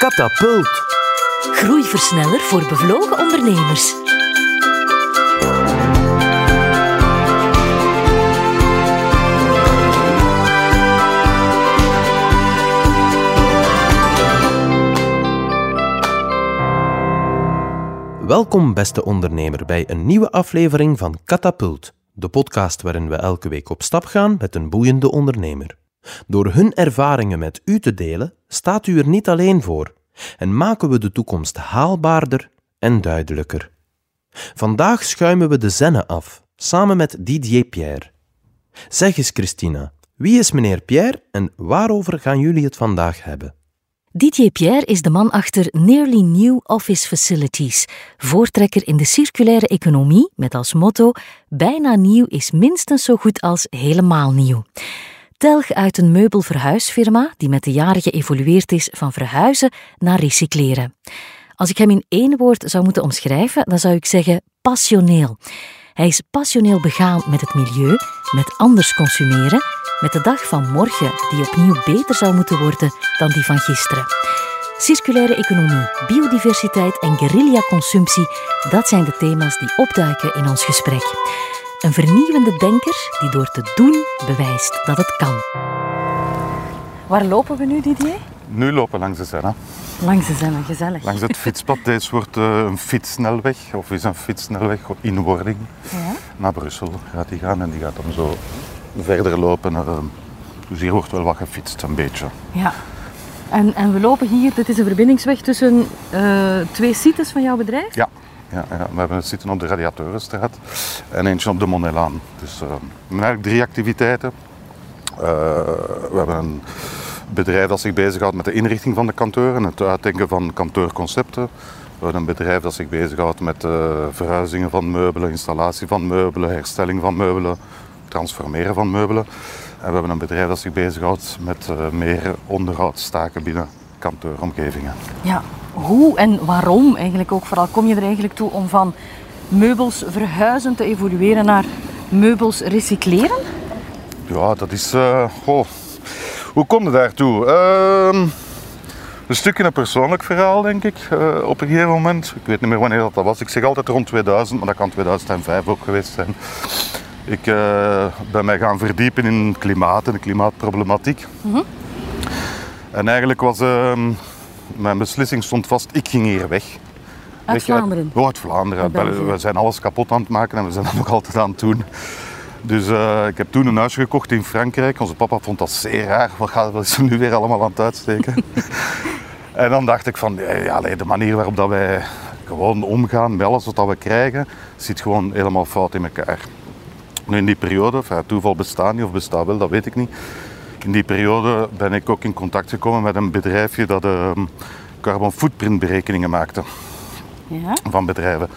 Katapult. Groeiversneller voor bevlogen ondernemers. Welkom, beste ondernemer, bij een nieuwe aflevering van Katapult, de podcast waarin we elke week op stap gaan met een boeiende ondernemer. Door hun ervaringen met u te delen, staat u er niet alleen voor en maken we de toekomst haalbaarder en duidelijker. Vandaag schuimen we de zenne af, samen met Didier Pierre. Zeg eens, Christina, wie is meneer Pierre en waarover gaan jullie het vandaag hebben? Didier Pierre is de man achter Nearly New Office Facilities, voortrekker in de circulaire economie met als motto: bijna nieuw is minstens zo goed als helemaal nieuw. Telg uit een meubelverhuisfirma die met de jaren geëvolueerd is van verhuizen naar recycleren. Als ik hem in één woord zou moeten omschrijven, dan zou ik zeggen passioneel. Hij is passioneel begaan met het milieu, met anders consumeren, met de dag van morgen die opnieuw beter zou moeten worden dan die van gisteren. Circulaire economie, biodiversiteit en guerrilla-consumptie, dat zijn de thema's die opduiken in ons gesprek. Een vernieuwende denker die door te doen bewijst dat het kan. Waar lopen we nu, Didier? Nu lopen we langs de Zenne. Langs de Zenne, gezellig. Langs het fietspad. Deze wordt uh, een fietssnelweg, of is een fietssnelweg in wording. Ja. Naar Brussel gaat die gaan en die gaat dan zo verder lopen. Uh, dus hier wordt wel wat gefietst, een beetje. Ja. En, en we lopen hier, dit is een verbindingsweg tussen uh, twee sites van jouw bedrijf? Ja. Ja, we hebben zitten op de Radiatorenstraat en eentje op de Monelaan. Dus uh, eigenlijk drie activiteiten. Uh, we hebben een bedrijf dat zich bezighoudt met de inrichting van de kantoren, het uitdenken van kantoorconcepten. We hebben een bedrijf dat zich bezighoudt met uh, verhuizingen van meubelen, installatie van meubelen, herstelling van meubelen, transformeren van meubelen. En we hebben een bedrijf dat zich bezighoudt met meer onderhoudstaken binnen kantooromgevingen. Ja, hoe en waarom eigenlijk ook vooral kom je er eigenlijk toe om van meubels verhuizen te evolueren naar meubels recycleren? Ja, dat is. Uh, goh. Hoe kom je daartoe? Uh, een stukje een persoonlijk verhaal, denk ik, uh, op een gegeven moment. Ik weet niet meer wanneer dat was. Ik zeg altijd rond 2000, maar dat kan 2005 ook geweest zijn. Ik uh, ben mij gaan verdiepen in klimaat en de klimaatproblematiek. Mm -hmm. En eigenlijk was ehm, mijn beslissing stond vast, ik ging hier weg. Uit weg, Vlaanderen? Uit, oh, uit Vlaanderen. Uit we zijn alles kapot aan het maken en we zijn dat nog altijd aan het doen. Dus uh, ik heb toen een huisje gekocht in Frankrijk. Onze papa vond dat zeer raar. Wat gaat er nu weer allemaal aan het uitsteken? en dan dacht ik van, ja, de manier waarop dat wij gewoon omgaan met alles wat we krijgen, zit gewoon helemaal fout in elkaar. Nu in die periode, toeval bestaat niet of bestaat wel, dat weet ik niet. In die periode ben ik ook in contact gekomen met een bedrijfje dat uh, carbon footprint berekeningen maakte ja. van bedrijven.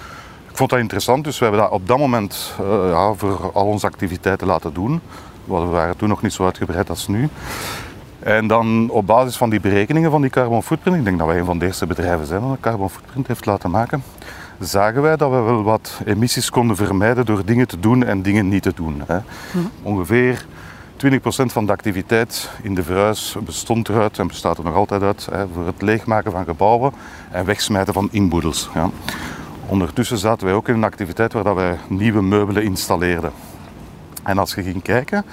Ik vond dat interessant, dus we hebben dat op dat moment uh, ja, voor al onze activiteiten laten doen. We waren toen nog niet zo uitgebreid als nu. En dan op basis van die berekeningen van die carbon footprint, ik denk dat wij een van de eerste bedrijven zijn dat een carbon footprint heeft laten maken, zagen wij dat we wel wat emissies konden vermijden door dingen te doen en dingen niet te doen. Hè. Hm. Ongeveer 20% van de activiteit in de verhuis bestond eruit en bestaat er nog altijd uit hè, voor het leegmaken van gebouwen en wegsmijten van inboedels. Ja. Ondertussen zaten wij ook in een activiteit waar dat wij nieuwe meubelen installeerden. En als je ging kijken,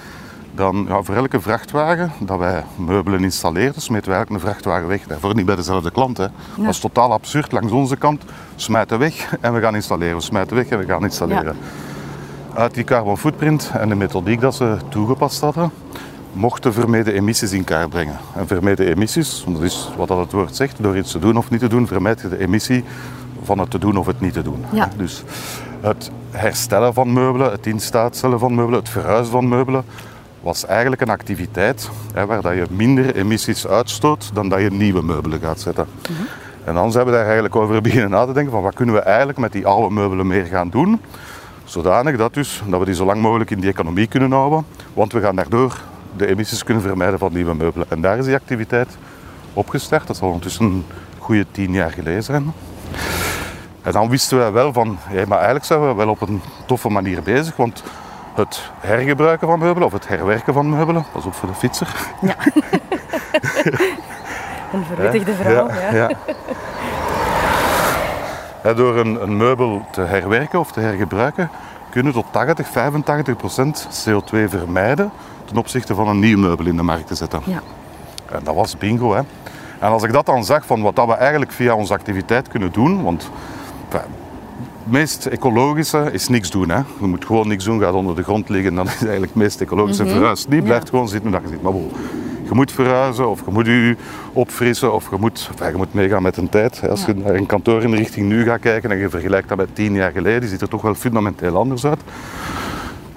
dan ja, voor elke vrachtwagen dat wij meubelen installeerden, smeten wij eigenlijk een vrachtwagen weg. Daarvoor niet bij dezelfde klant. Hè. Dat is totaal absurd. Langs onze kant smijten weg en we gaan installeren. We smijten weg en we gaan installeren. Ja. Uit die carbon footprint en de methodiek dat ze toegepast hadden, mochten vermeden emissies in kaart brengen. En vermeden emissies, dat is wat dat het woord zegt, door iets te doen of niet te doen, vermijd je de emissie van het te doen of het niet te doen. Ja. Dus het herstellen van meubelen, het instaatstellen van meubelen, het verhuizen van meubelen, was eigenlijk een activiteit hè, waar dat je minder emissies uitstoot dan dat je nieuwe meubelen gaat zetten. Mhm. En dan zijn we daar eigenlijk over beginnen na te denken van wat kunnen we eigenlijk met die oude meubelen meer gaan doen, zodanig dat, dus, dat we die zo lang mogelijk in die economie kunnen houden, want we gaan daardoor de emissies kunnen vermijden van nieuwe meubelen. En daar is die activiteit opgestart, dat zal ondertussen een goede tien jaar geleden zijn. En dan wisten wij wel van, ja, maar eigenlijk zijn we wel op een toffe manier bezig, want het hergebruiken van meubelen of het herwerken van meubelen, pas op voor de fietser. Ja. Een verwittigde vrouw, ja. ja. Door een, een, meubel te herwerken of te hergebruiken, kunnen tot 80, 85 procent CO2 vermijden ten opzichte van een nieuw meubel in de markt te zetten. Ja. En dat was bingo. Hè. En als ik dat dan zag van wat dat we eigenlijk via onze activiteit kunnen doen, want het meest ecologische is niks doen. Hè. Je moet gewoon niks doen, gaat onder de grond liggen, dan is het eigenlijk het meest ecologische. Mm Verhuis niet, blijft gewoon zitten dat je zit. Maar bon, je moet verhuizen of je moet je opfrissen of je moet, enfin, je moet meegaan met de tijd. Als je naar een kantoor in de richting nu gaat kijken en je vergelijkt dat met tien jaar geleden, ziet er toch wel fundamenteel anders uit.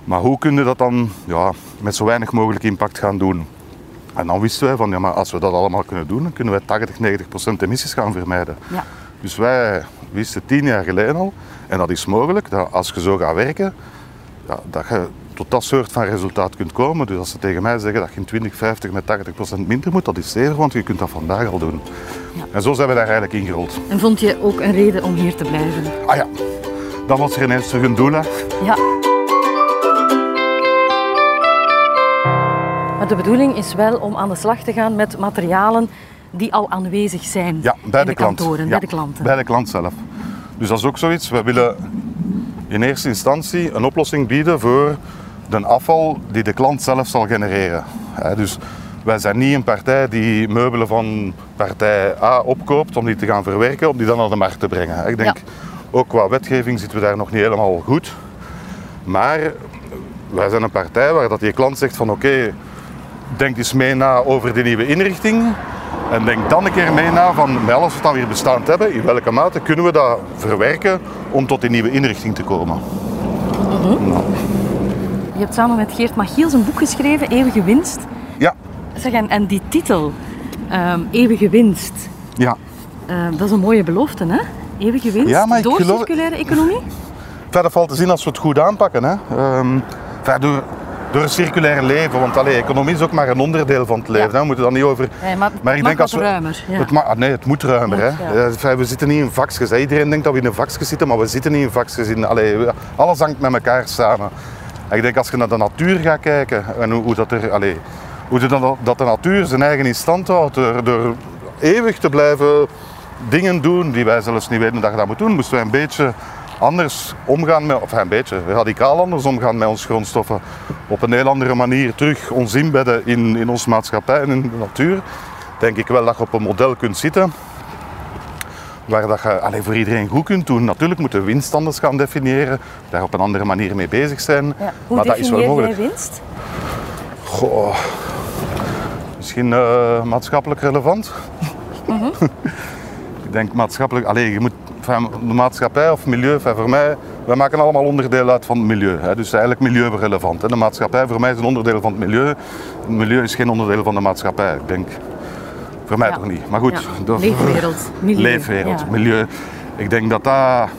Maar hoe kun je dat dan ja, met zo weinig mogelijk impact gaan doen? En dan wisten wij van, ja, maar als we dat allemaal kunnen doen, dan kunnen wij 80, 90 procent emissies gaan vermijden. Ja. Dus wij wisten tien jaar geleden al, en dat is mogelijk, dat als je zo gaat werken, ja, dat je tot dat soort van resultaat kunt komen. Dus als ze tegen mij zeggen dat je in 2050 met 80 procent minder moet, dat is zeker, want je kunt dat vandaag al doen. Ja. En zo zijn we daar eigenlijk ingerold. En vond je ook een reden om hier te blijven? Ah ja, dan was er ineens een doel. Hè. Ja. Maar de bedoeling is wel om aan de slag te gaan met materialen die al aanwezig zijn ja, bij de, klant. kantoren, ja, bij de klanten. Bij de klant zelf. Dus dat is ook zoiets. We willen in eerste instantie een oplossing bieden voor de afval die de klant zelf zal genereren. Dus wij zijn niet een partij die meubelen van partij A opkoopt om die te gaan verwerken, om die dan naar de markt te brengen. Ik denk, ook qua wetgeving zitten we daar nog niet helemaal goed. Maar wij zijn een partij waar dat die klant zegt van oké, denk eens mee na over de nieuwe inrichting. En denk dan een keer mee na van met alles wat we hier bestaand hebben, in welke mate kunnen we dat verwerken om tot die nieuwe inrichting te komen. Mhm. nou. Je hebt samen met Geert Machiels een boek geschreven, Eeuwige Winst. Ja. Zeg, en, en die titel, um, Eeuwige Winst. Ja. Uh, dat is een mooie belofte, hè? Eeuwige winst ja, maar door geloof... circulaire economie? Verder valt te zien als we het goed aanpakken. Hè. Um, verder, door een circulair leven. Want allee, economie is ook maar een onderdeel van het leven. Ja. We moeten dan niet over. Nee, maar, maar ik denk als we, ruimer. Ja. Het ma... nee, het moet ruimer. hè. We zitten niet in vakjes. Iedereen denkt dat we in een vakje zitten, maar we zitten niet in vakjes. In, allee, alles hangt met elkaar samen. Ik denk als je naar de natuur gaat kijken en hoe, hoe dat er. Allee, hoe de, dat de natuur zijn eigen in stand houdt door, door eeuwig te blijven dingen doen die wij zelfs niet weten dat je dat moet doen, moesten wij een beetje anders omgaan met, of een beetje radicaal anders omgaan met onze grondstoffen. Op een heel andere manier terug ons inbedden in, in onze maatschappij en in de natuur. Denk ik wel dat je op een model kunt zitten waar dat je alleen voor iedereen goed kunt doen. Natuurlijk moeten we winst anders gaan definiëren, daar op een andere manier mee bezig zijn. Ja, hoe maar dat is wel mogelijk. winst? Goh, misschien uh, maatschappelijk relevant. Mm -hmm. ik denk maatschappelijk, alleen je moet de maatschappij of milieu, voor mij, wij maken allemaal onderdeel uit van het milieu. Hè. Dus eigenlijk milieurelevant. Hè. De maatschappij voor mij is een onderdeel van het milieu. Het milieu is geen onderdeel van de maatschappij. Ik denk, voor mij toch niet. Maar goed. Leefwereld, milieu. Leefwereld, milieu. Ik denk dat dat...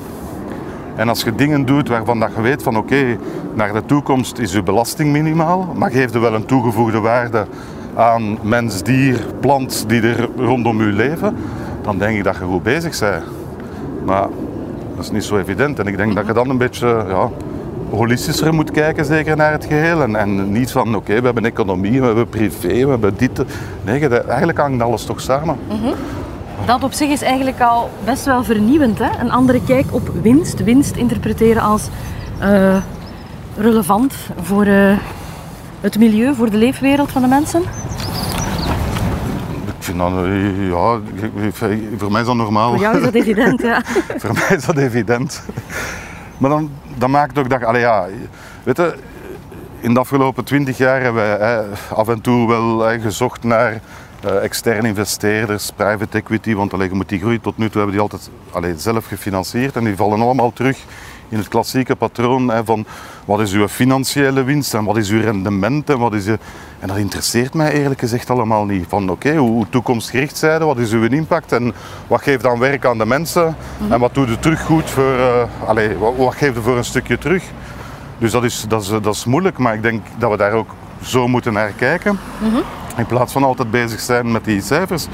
En als je dingen doet waarvan dat je weet van oké, naar de toekomst is je belasting minimaal, maar geef er wel een toegevoegde waarde aan mens, dier, plant die er rondom je leven, dan denk ik dat je goed bezig bent. Maar dat is niet zo evident. En ik denk dat je dan een beetje ja, holistischer moet kijken zeker naar het geheel. En, en niet van oké, we hebben economie, we hebben privé, we hebben dit. Nee, eigenlijk hangt alles toch samen. Mhm. Dat op zich is eigenlijk al best wel vernieuwend. Hè? Een andere kijk op winst. Winst interpreteren als uh, relevant voor uh, het milieu, voor de leefwereld van de mensen vind dat, ja, voor mij is dat normaal. Voor jou is dat evident, ja. voor mij is dat evident. Maar dan, dan maakt ook dat, allee, ja, weet je, in de afgelopen twintig jaar hebben wij af en toe wel gezocht naar uh, externe investeerders, private equity, want allee, je moet die groei tot nu toe hebben die altijd allee, zelf gefinancierd en die vallen allemaal terug in het klassieke patroon hè, van wat is uw financiële winst en wat is uw rendement en wat is. En dat interesseert mij eerlijk gezegd allemaal niet. Van oké, hoe toekomstgericht zijn wat is uw impact en wat geeft dan werk aan de mensen mhm. en wat doet u terug goed voor... Uh, allez, wat, wat geeft u voor een stukje terug? Dus dat is, dat, is, dat is moeilijk, maar ik denk dat we daar ook zo moeten naar kijken. Mhm. In plaats van altijd bezig zijn met die cijfers.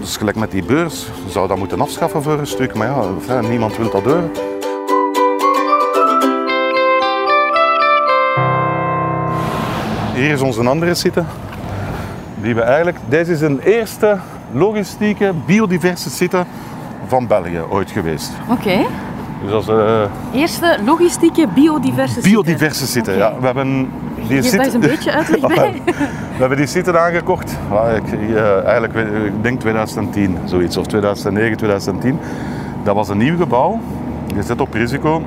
Dus gelijk met die beurs, zou dat moeten afschaffen voor een stuk. Maar ja, niemand wil dat doen. Hier is onze andere site. Die we eigenlijk, deze is een eerste logistieke biodiverse site van België ooit geweest. Oké. Dus als uh, Eerste logistieke biodiverse site. biodiverse site, ja. We hebben die Geef daar eens een beetje uitleg bij. We hebben die site aangekocht, ik, eh, eigenlijk eh, ik denk 2010, zoiets, of 2009, 2010. Dat was een nieuw gebouw, je zit op risico.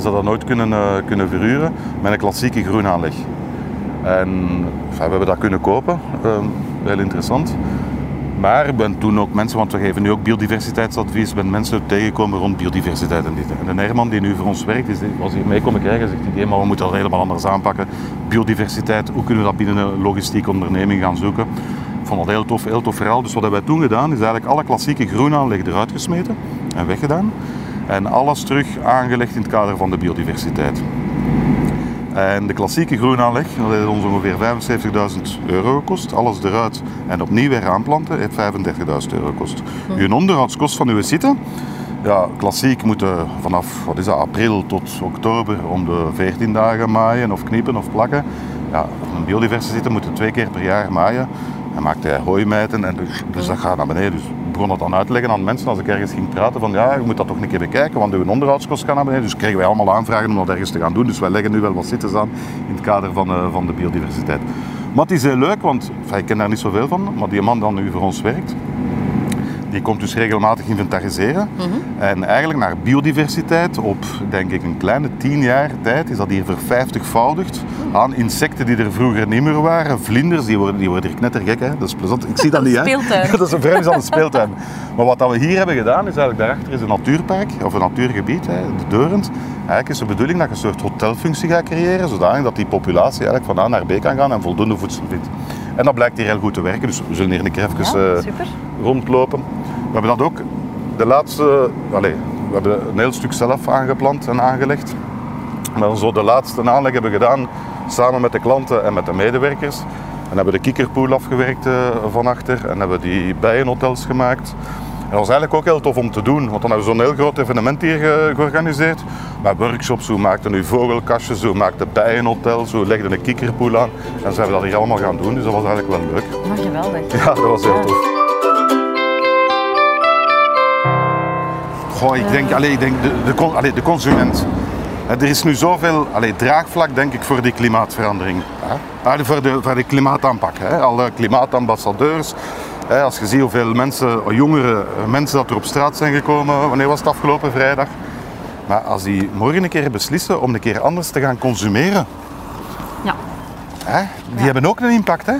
Ze dat nooit kunnen, eh, kunnen verhuren met een klassieke groenaanleg. En we hebben dat kunnen kopen, eh, heel interessant. Maar ik ben toen ook mensen, want we geven nu ook biodiversiteitsadvies, ben mensen tegengekomen rond biodiversiteit en dit. En de Herman die nu voor ons werkt, is, was hier mee komen kijken en zegt hij, maar we moeten dat helemaal anders aanpakken. Biodiversiteit, hoe kunnen we dat binnen een logistieke onderneming gaan zoeken? Ik vond dat heel tof, heel tof verhaal. Dus wat hebben wij toen gedaan, is eigenlijk alle klassieke groenaanleg eruit gesmeten en weggedaan. En alles terug aangelegd in het kader van de biodiversiteit. En de klassieke groenaanleg, dat heeft ons ongeveer 75.000 euro gekost. Alles eruit en opnieuw weer aanplanten heeft 35.000 euro gekost. Uw onderhoudskost van uw site, ja, klassiek moeten vanaf wat is dat, april tot oktober om de 14 dagen maaien of kniepen of plakken. Ja, een biodiversiteit moet twee keer per jaar maaien. En maakt hij hooimijten en dus, dus dat gaat naar beneden. Dus begon dat dan uit te leggen aan mensen als ik ergens ging praten van ja, je moet dat toch een keer bekijken, want uw onderhoudskost gaat naar beneden. Dus kregen wij allemaal aanvragen om dat ergens te gaan doen. Dus wij leggen nu wel wat zitten aan in het kader van, eh, van de biodiversiteit. Maar het is heel leuk, want enfin, ik ken daar niet zoveel van, maar die man die nu voor ons werkt, die komt dus regelmatig inventariseren. En eigenlijk naar biodiversiteit op, denk ik, een kleine tien jaar tijd is dat hier vervijftigvoudigd aan insecten die er vroeger niet meer waren. Vlinders, die worden, die worden hier knettergek, hè. dat is plezant. Ik zie dat niet, hè. Speeltuin. dat is een vreemd aan een speeltuin. Maar wat dat we hier hebben gedaan, is eigenlijk daarachter is een natuurpark, of een natuurgebied, hè, de Deurend. Eigenlijk is de bedoeling dat je een soort hotelfunctie gaat creëren, zodanig dat die populatie eigenlijk van A naar B kan gaan en voldoende voedsel vindt. En dat blijkt hier heel goed te werken, dus we zullen hier een keer even Ja, eh, rondlopen. We hebben dat ook de laatste, allez, we hebben een heel stuk zelf aangeplant en aangelegd. Maar zo de laatste aanleg hebben gedaan samen met de klanten en met de medewerkers. En hebben de kikkerpoel afgewerkt eh, van achter en hebben die bijenhotels gemaakt. En dat was eigenlijk ook heel tof om te doen, want dan hebben we zo'n heel groot evenement hier ge- georganiseerd. Met workshops, hoe maakte nu vogelkastjes, hoe maakte bijenhotels, hoe legde een kikkerpoel aan. En ze hebben dat hier allemaal gaan doen, dus dat was eigenlijk wel leuk. Maar geweldig. Ja, dat was heel tof. Goh, ik denk, allee, ik denk de, de, allee, de consument. Hè, Er is nu zoveel allee, draagvlak, denk ik, voor die klimaatverandering. Hè. Ah, voor, de, voor de klimaataanpak. Hè. Alle klimaatambassadeurs. Hè, als je ziet hoeveel mensen, jongere eh, mensen dat er op straat zijn gekomen, wanneer was het afgelopen vrijdag? Maar als die morgen een keer beslissen om een keer anders te gaan consumeren, Ja. Hè? Die hebben ook een impact. Hè?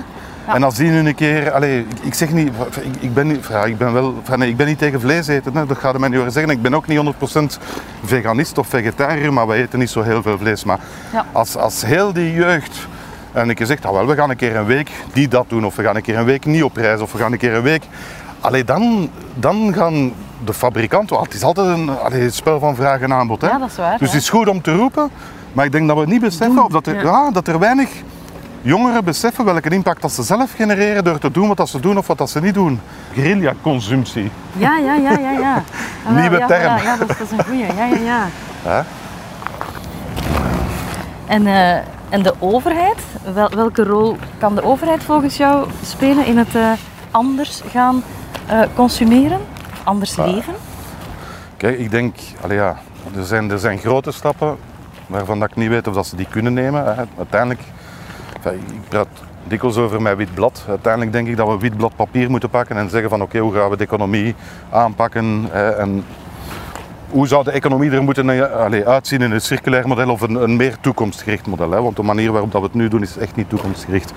En als die nu een keer, allee, ik, ik zeg niet, ik, ik ben niet, ja, ik ben wel, nee, ik ben niet tegen vlees eten, hè? dat gaat mij niet horen zeggen. Ik ben ook niet 100% veganist of vegetariër, maar wij eten niet zo heel veel vlees. Maar als, als heel die jeugd en ik zegt, ah, wel, we gaan een keer een week die dat doen, of we gaan een keer een week niet op reis, of we gaan een keer een week. Allee, dan, dan gaan de fabrikanten, het is altijd een allee, het spel van vraag en aanbod. Hè? Ja, dat is waar, Dus het is goed om te roepen, maar ik denk dat we niet beseffen, of dat er, ja. ja, dat er weinig jongeren beseffen welke impact dat ze zelf genereren door te doen wat dat ze doen of wat dat ze niet doen. Guerrilla-consumptie. Ja, ja, ja, ja, ja. Ah, Nieuwe ja, term. Ja, ja, dat, is- dat is een goeie. Ja, ja, ja. Hè? En, eh, en de overheid, wel, welke rol kan de overheid volgens jou spelen in het eh, anders gaan eh, consumeren? Of anders leven? Kijk, ik denk, allee, ja, er, zijn, er zijn grote stappen waarvan dat ik niet weet of dat ze die kunnen nemen. Hè. Uiteindelijk, ik praat dikwijls over mijn wit blad. Uiteindelijk denk ik dat we wit blad papier moeten pakken en zeggen van oké, hoe gaan we de economie aanpakken en hoe zou de economie er moeten eh, uitzien in een circulair model of een, meer toekomstgericht model. Want de manier waarop dat we het nu doen is echt niet toekomstgericht.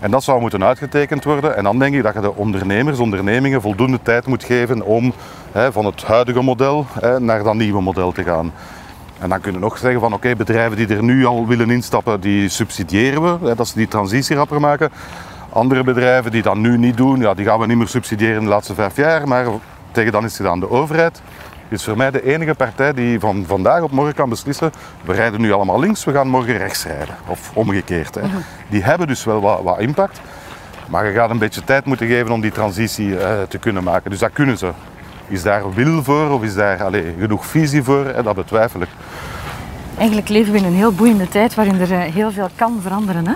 En dat zou moeten uitgetekend worden. En dan denk ik dat je de ondernemers, ondernemingen voldoende tijd moet geven om van het huidige model naar dat nieuwe model te gaan. En dan kunnen we nog zeggen van oké, bedrijven die er nu al willen instappen, die subsidiëren we, hè, dat ze die transitie rapper maken. Andere bedrijven die dat nu niet doen, ja, die gaan we niet meer subsidiëren de laatste vijf jaar. Maar tegen dan is het gedaan. De overheid is voor mij de enige partij die van vandaag op morgen kan beslissen, we rijden nu allemaal links, we gaan morgen rechts rijden. Of omgekeerd. Hè. Die hebben dus wel wat, wat impact. Maar je gaat een beetje tijd moeten geven om die transitie eh, te kunnen maken. Dus dat kunnen ze. Is daar wil voor of is daar allez, genoeg visie voor? Hè, dat betwijfel ik. Eigenlijk leven we in een heel boeiende tijd waarin er eh, heel veel kan veranderen. Hè?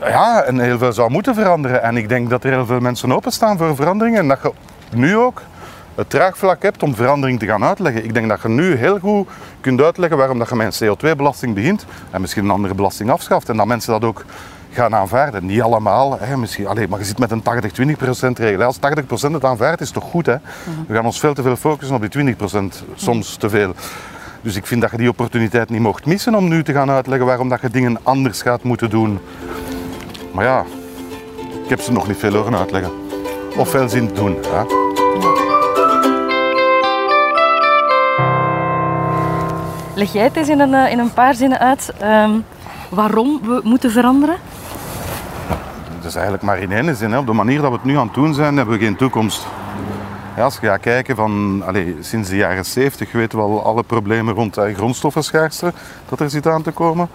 ja, en heel veel zou moeten veranderen. En ik denk dat er heel veel mensen openstaan voor veranderingen. En dat je nu ook het draagvlak hebt om verandering te gaan uitleggen. Ik denk dat je nu heel goed kunt uitleggen waarom dat je met een CO2-belasting begint en misschien een andere belasting afschaft. En dat mensen dat ook gaan aanvaarden. Niet allemaal, hè, misschien, allez, maar je zit met een 80-20% regel. Als 80% het aanvaardt, is toch goed. Hè? We gaan ons veel te veel focussen op die 20%, soms te veel. Dus ik vind dat je die opportuniteit niet mocht missen om nu te gaan uitleggen waarom dat je dingen anders gaat moeten doen. Maar ja, ik heb ze nog niet veel horen uitleggen. Of veel zin doen. Hè? Leg jij het eens in een, eh, in een paar zinnen uit ehm, waarom we moeten veranderen? Dat is eigenlijk maar in één zin. Hè. Op de manier dat we het nu aan het doen zijn, hebben we geen toekomst. Ja, als je gaat kijken van allez, sinds de jaren 70 weten we al alle problemen rond uh, grondstoffenschaarste dat er zit aan te komen.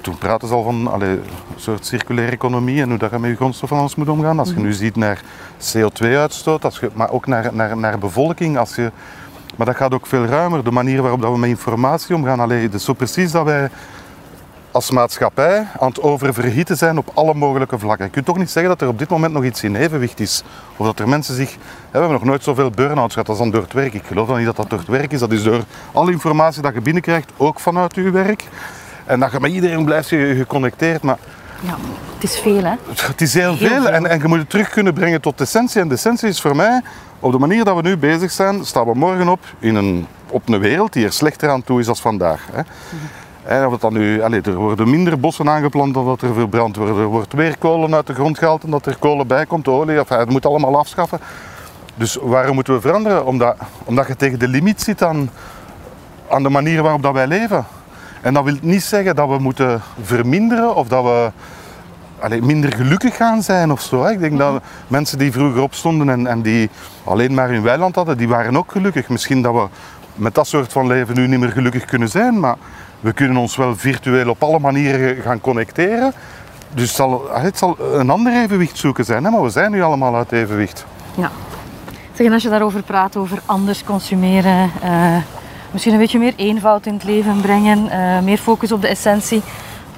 Toen praten ze al van allez, een soort circulaire economie en hoe dat je met je grondstoffen anders moet omgaan. Als je nu ziet naar CO2-uitstoot, als je, maar ook naar, naar, naar bevolking. Als je, maar dat gaat ook veel ruimer. De manier waarop dat we met informatie omgaan. Allez, het is zo precies dat wij als maatschappij aan het oververhitten zijn op alle mogelijke vlakken. Je kunt toch niet zeggen dat er op dit moment nog iets in evenwicht is. Of dat er mensen zich... We hebben nog nooit zoveel burn-outs gehad als dan door het werk. Ik geloof dan niet dat dat door het werk is. Dat is door alle informatie dat je binnenkrijgt, ook vanuit je werk. En dat je met iedereen blijft geconnecteerd. Maar ja, het is veel, hè? Het is heel, veel. En, en je moet het terug kunnen brengen tot de essentie. En de essentie is voor mij, op de manier dat we nu bezig zijn, staan we morgen op in een, op een wereld die er slechter aan toe is als vandaag. Hè. En of het dan nu, allez, er worden minder bossen aangeplant dan dat er verbrand wordt. Er wordt weer kolen uit de grond gehaald en dat er kolen bij komt, olie. Enfin, het moet allemaal afschaffen. Dus waarom moeten we veranderen? Omdat, omdat je tegen de limiet zit aan, aan de manier waarop dat wij leven. En dat wil niet zeggen dat we moeten verminderen of dat we allez, minder gelukkig gaan zijn of zo. Ik denk dat mensen die vroeger opstonden en, en die alleen maar hun weiland hadden, die waren ook gelukkig. Misschien dat we met dat soort van leven nu niet meer gelukkig kunnen zijn, maar we kunnen ons wel virtueel op alle manieren gaan connecteren. Dus het zal, het zal een ander evenwicht zoeken zijn, hè? maar we zijn nu allemaal uit evenwicht. Ja. Zeg, en als je daarover praat, over anders consumeren, uh, misschien een beetje meer eenvoud in het leven brengen, uh, meer focus op de essentie.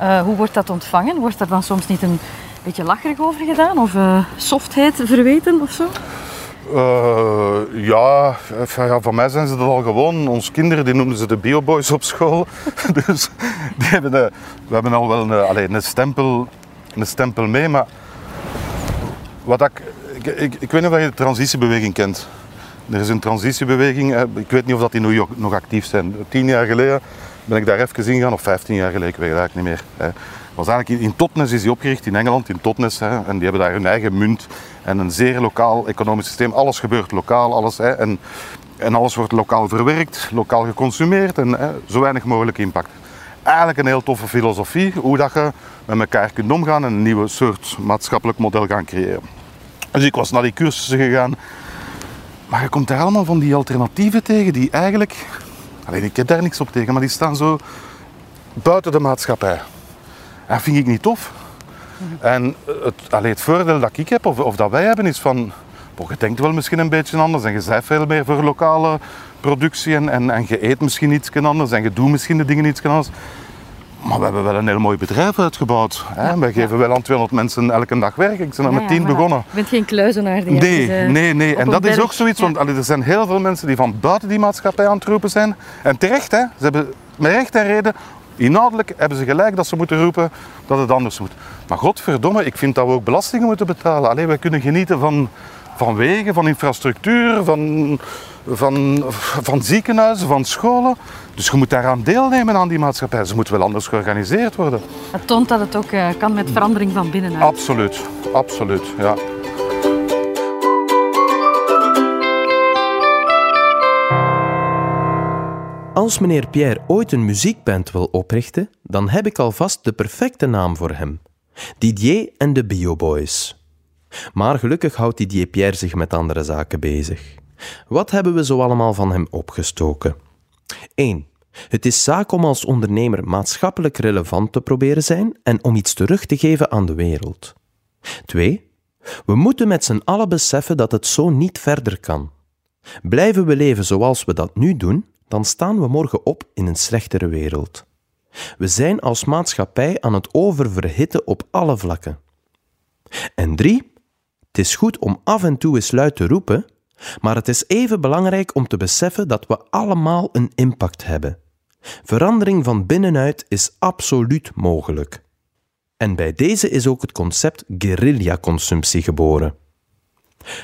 Uh, hoe wordt dat ontvangen? Wordt daar dan soms niet een beetje lacherig over gedaan of softheid verweten of zo? Uh, ja, ja, mij zijn ze dat al gewoon. Onze kinderen die noemden ze de bioboys op school. dus die hebben de, we hebben al wel een, allez, een, stempel, een stempel mee. Maar wat ik, ik, ik, ik weet niet of je de transitiebeweging kent. Er is een transitiebeweging, ik weet niet of dat die nu nog actief zijn. Tien jaar geleden ben ik daar even in gegaan, of vijftien jaar geleden, ik weet het eigenlijk niet meer was eigenlijk in, in Totnes is die opgericht in Engeland, in Totnes. Hè, en die hebben daar hun eigen munt en een zeer lokaal economisch systeem. Alles gebeurt lokaal, alles. Hè, en, en alles wordt lokaal verwerkt, lokaal geconsumeerd en hè, zo weinig mogelijk impact. Eigenlijk een heel toffe filosofie, hoe dat je met elkaar kunt omgaan en een nieuwe soort maatschappelijk model gaan creëren. Dus ik was naar die cursussen gegaan. Maar je komt daar allemaal van die alternatieven tegen die eigenlijk... Alleen ik heb daar niks op tegen, maar die staan zo buiten de maatschappij. Dat vind ik niet tof. En het, het voordeel dat ik heb, of, of dat wij hebben, is van... je denkt wel misschien een beetje anders en je bent veel meer voor lokale productie en, en, en je eet misschien iets anders en je doet misschien de dingen iets anders. Maar we hebben wel een heel mooi bedrijf uitgebouwd. Hè? Wij geven wel aan 200 mensen elke dag werk. Ik ben er met 10 begonnen. Je bent geen kluizenaar die Nee, uh, nee, nee. En dat is ook zoiets, want allee, er zijn heel veel mensen die van buiten die maatschappij aan het roepen zijn. En terecht, hè. Ze hebben met recht en reden Inhoudelijk hebben ze gelijk dat ze moeten roepen dat het anders moet. Maar godverdomme, ik vind dat we ook belastingen moeten betalen. Alleen wij kunnen genieten van, van wegen, van infrastructuur, van, van, van ziekenhuizen, van scholen. Dus je moet daaraan deelnemen aan die maatschappij. Ze moet wel anders georganiseerd worden. Het toont dat het ook uh, kan met verandering van binnenuit. Absoluut, absoluut, ja. Als meneer Pierre ooit een muziekband wil oprichten, dan heb ik alvast de perfecte naam voor hem: Didier en de Bioboys. Maar gelukkig houdt Didier Pierre zich met andere zaken bezig. Wat hebben we zo allemaal van hem opgestoken? 1. Het is zaak om als ondernemer maatschappelijk relevant te proberen zijn en om iets terug te geven aan de wereld. 2. We moeten met z'n allen beseffen dat het zo niet verder kan. Blijven we leven zoals we dat nu doen, dan staan we morgen op in een slechtere wereld. We zijn als maatschappij aan het oververhitten op alle vlakken. En drie, het is goed om af en toe eens luid te roepen, maar het is even belangrijk om te beseffen dat we allemaal een impact hebben. Verandering van binnenuit is absoluut mogelijk. En bij deze is ook het concept guerrilla-consumptie geboren.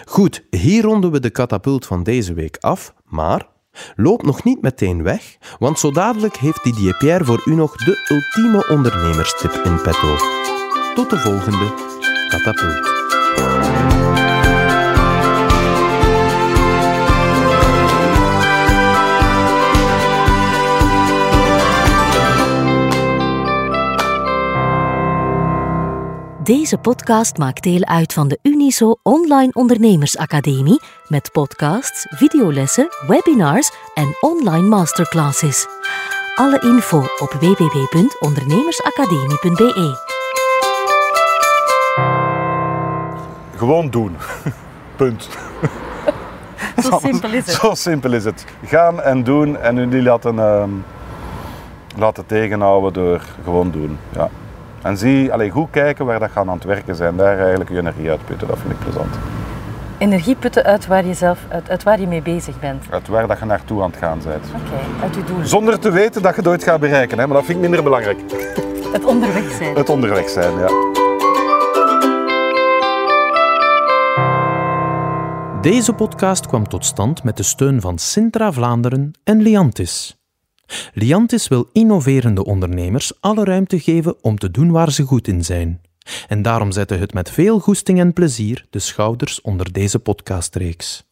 Goed, hier ronden we de katapult van deze week af, maar loop nog niet meteen weg, want zo dadelijk heeft Didier Pierre voor u nog de ultieme ondernemerstip in petto. Tot de volgende katapult. Deze podcast maakt deel uit van de Uniso Online Ondernemersacademie met podcasts, videolessen, webinars en online masterclasses. Alle info op www.ondernemersacademie.be. Gewoon doen. Punt. Zo simpel is het. Zo simpel is het. Gaan en doen en u die laten, ehm, laten tegenhouden door gewoon doen. Ja. En zie, allee, goed kijken waar dat gaan aan het werken zijn. Daar eigenlijk je energie uitputten, dat vind ik plezant. Energie putten uit waar je zelf, uit, uit waar je mee bezig bent. Uit waar dat je naartoe aan het gaan bent. Oké, uit je doel. Zonder te weten dat je het ooit gaat bereiken, hè? maar dat vind ik minder belangrijk. Het onderweg zijn. Het onderweg zijn, ja. Deze podcast kwam tot stand met de steun van Sintra Vlaanderen en Liantis. Liantis wil innoverende ondernemers alle ruimte geven om te doen waar ze goed in zijn. En daarom zette het met veel goesting en plezier de schouders onder deze podcastreeks.